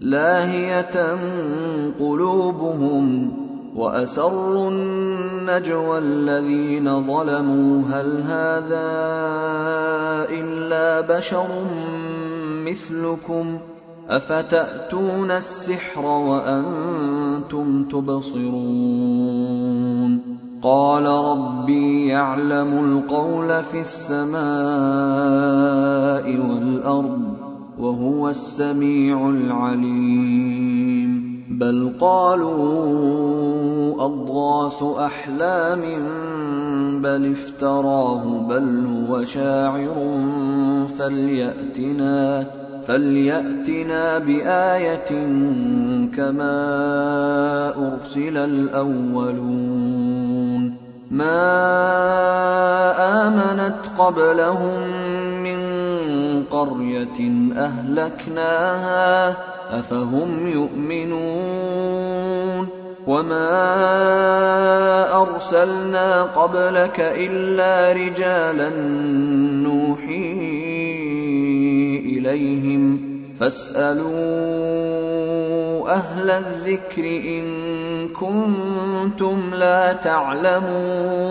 لاهية قلوبهم وأسروا النجوى الذين ظلموا. هل هذا إلا بشر مثلكم؟ أفتأتون السحر وأنتم تبصرون؟ قال ربي يعلم القول في السماء والأرض وهو السميع العليم. بل قالوا أضغاث أحلام بل افتراه بل هو شاعر فليأتنا فليأتنا بآية كما أرسل الأولون. ما آمنت قبلهم من قرية أهلكناها أفهم يؤمنون؟ وما أرسلنا قبلك إلا رجالا نوحي إليهم. فاسألوا أهل الذكر إن كنتم لا تعلمون.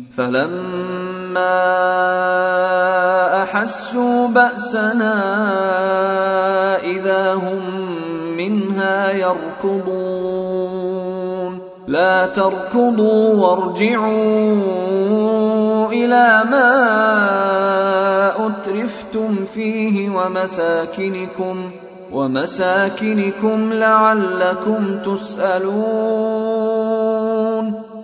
فلما أحسوا بأسنا إذا هم منها يركضون. لا تركضوا وارجعوا إلى ما أترفتم فيه ومساكنكم ومساكنكم لعلكم تسألون.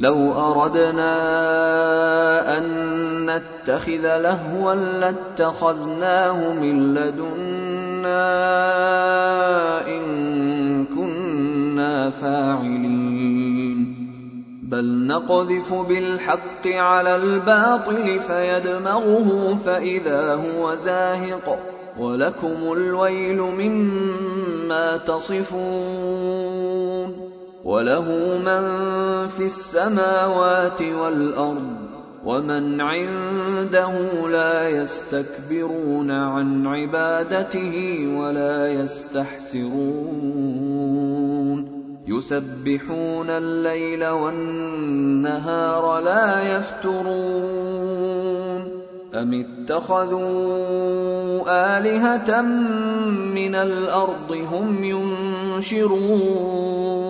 لو أردنا أن نتخذ لهوا لاتخذناه من لدنا إن كنا فاعلين. بل نقذف بالحق على الباطل فيدمغه فإذا هو زاهق. ولكم الويل مما تصفون. وله من في السماوات والأرض ومن عنده لا يستكبرون عن عبادته ولا يستحسرون. يسبحون الليل والنهار لا يفترون. أم اتخذوا آلهة من الأرض هم ينشرون؟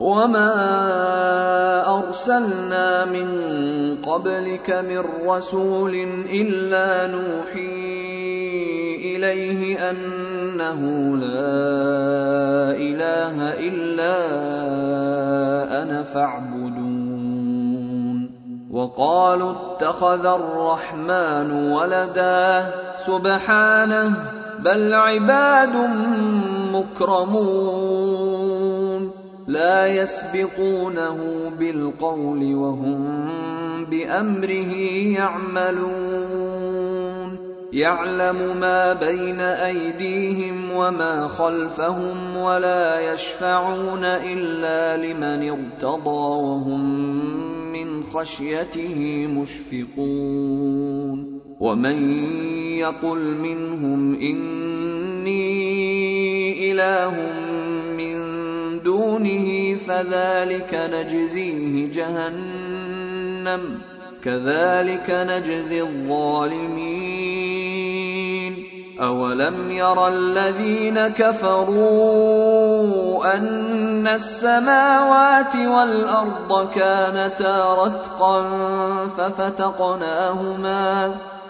وما ارسلنا من قبلك من رسول الا نوحي اليه انه لا اله الا أنا فاعبدون وقالوا اتخذ الرحمن ولدا سبحانه بل عباد مكرمون لا يسبقونه بالقول وهم بأمره يعملون. يعلم ما بين أيديهم وما خلفهم ولا يشفعون إلا لمن ارتضى وهم من خشيته مشفقون. ومن يقل منهم إني إله دونه فذلك نجزيه جهنم كذلك نجزي الظالمين. أولم ير الذين كفروا أن السماوات والأرض كانتا رتقا ففتقناهما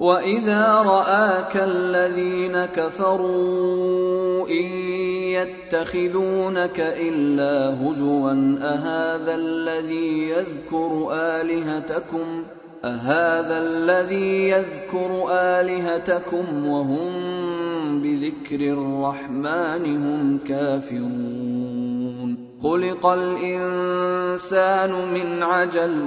واذا راك الذين كفروا ان يتخذونك الا هزوا اهذا الذي يذكر الهتكم أهذا الذي يذكر آلهتكم وهم بذكر الرحمن هم كافرون خلق الإنسان من عجل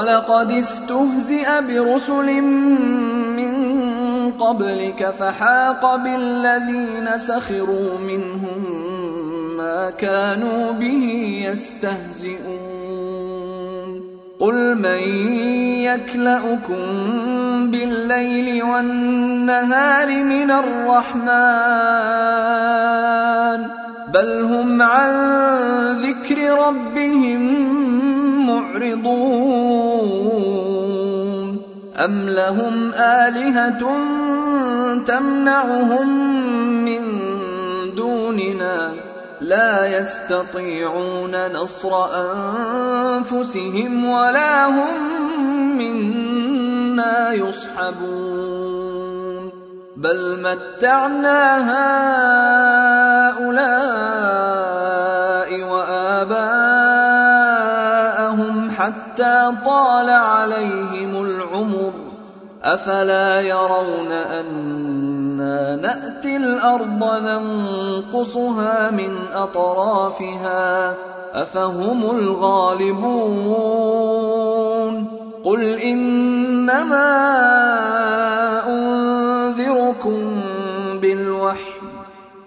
ولقد استهزئ برسل من قبلك فحاق بالذين سخروا منهم ما كانوا به يستهزئون قل من يكلاكم بالليل والنهار من الرحمن بل هم عن ذكر ربهم معرضون. أم لهم آلهة تمنعهم من دون دوننا؟ لا يستطيعون نصر أنفسهم ولا هم منا يصحبون. بل متعنا هؤلاء واباءهم حتى طال عليهم العمر. أفلا يرون أنا نأتي الأرض ننقصها من أطرافها؟ أفهم الغالبون. قل إنما أنذركم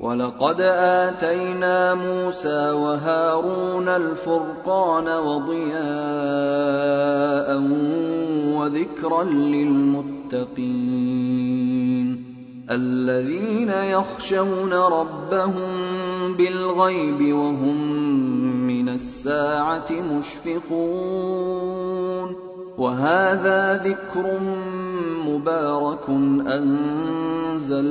ولقد اتينا موسى وهارون الفرقان وضياء وذكرا للمتقين الذين يخشون ربهم بالغيب وهم من الساعة مشفقون وهذا ذكر مبارك انزلناه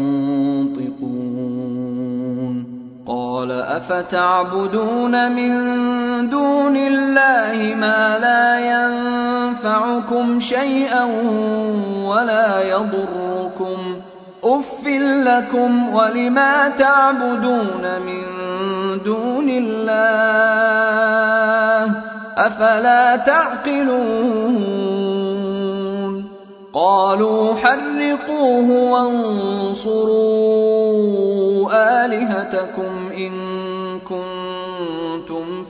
افتعبدون من دون الله ما لا ينفعكم شيئا ولا يضركم اف لكم ولما تعبدون من دون الله افلا تعقلون قالوا حرقوه وانصروا الهتكم ان كنتم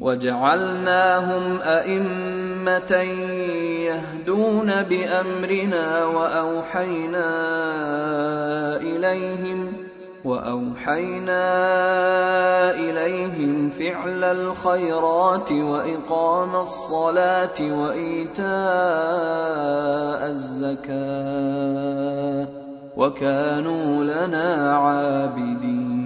وجعلناهم أئمة يهدون بأمرنا وأوحينا إليهم وأوحينا إليهم فعل الخيرات وإقام الصلاة وإيتاء الزكاة وكانوا لنا عابدين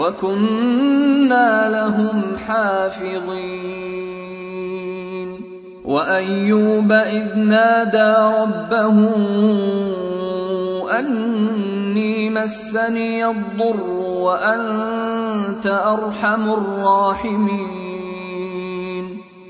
وكنا لهم حافظين وايوب اذ نادى ربه اني مسني الضر وانت ارحم الراحمين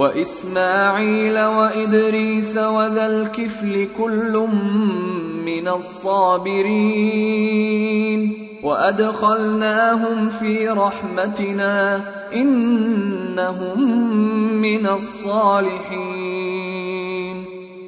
وإسماعيل وإدريس وذا الكفل كل من الصابرين وأدخلناهم في رحمتنا إنهم من الصالحين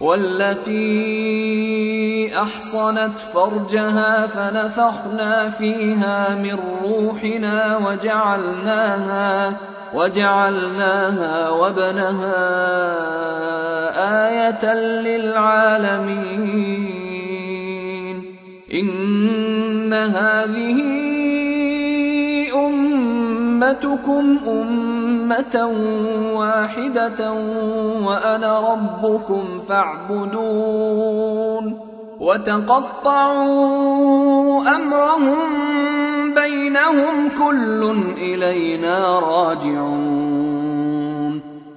والتي أحصنت فرجها فنفخنا فيها من روحنا وجعلناها وجعلناها وابنها آية للعالمين. إن هذه أمتكم امه واحدة وأنا ربكم فاعبدون وتقطعوا أمرهم بينهم كل إلينا راجعون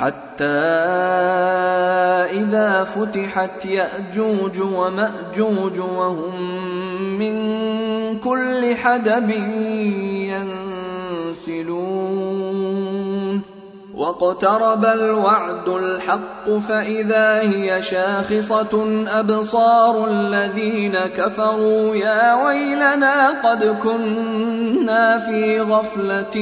حتى إذا فتحت يأجوج ومأجوج وهم من كل حدب ينسلون. واقترب الوعد الحق فإذا هي شاخصة أبصار الذين كفروا يا ويلنا قد كنا في غفلة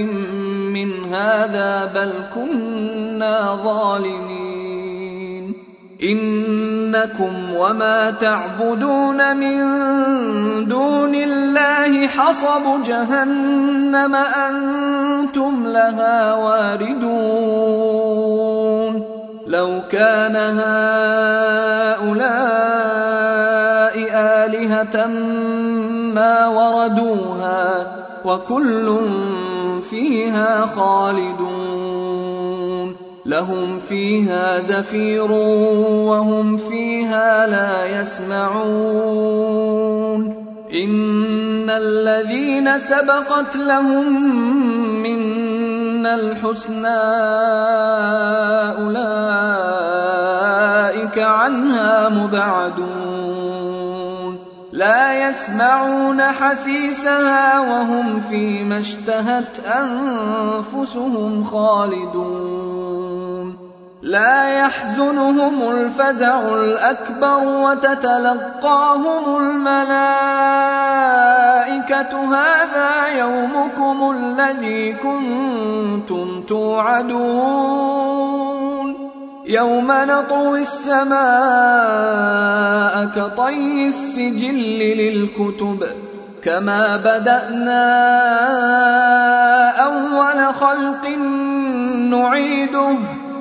من هذا بل كنا ظالمين إنكم وما تعبدون من دون حصب جهنم أنتم لها واردون. لو كان هؤلاء آلهة ما وردوها وكل فيها خالدون. لهم فيها زفير وهم فيها لا يسمعون. إن الذين سبقت لهم منا الحسنى أولئك عنها مبعدون. لا يسمعون حسيسها وهم فيما اشتهت أنفسهم خالدون. لا يحزنهم الفزع الأكبر وتتلقاهم الملائكة. هذا يومكم الذي كنتم توعدون. يوم نطوي السماء كطي السجل للكتب. كما بدأنا أول خلق نعيده.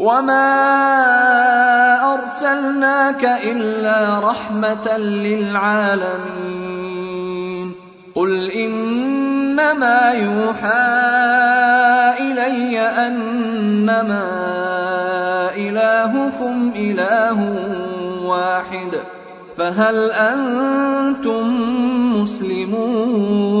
وما ارسلناك الا رحمه للعالمين قل انما يوحى الي انما الهكم اله واحد فهل أنتم مسلمون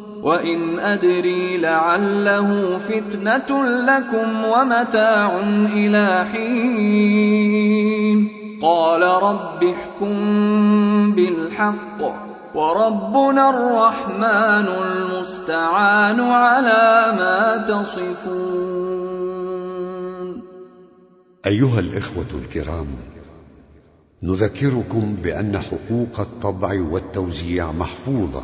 وان ادري لعله فتنه لكم ومتاع إلى حين قال رب احكم بالحق وربنا الرحمن المستعان على ما تصفون أيها الإخوة الكرام نذكركم بأن حقوق الطبع والتوزيع محفوظة.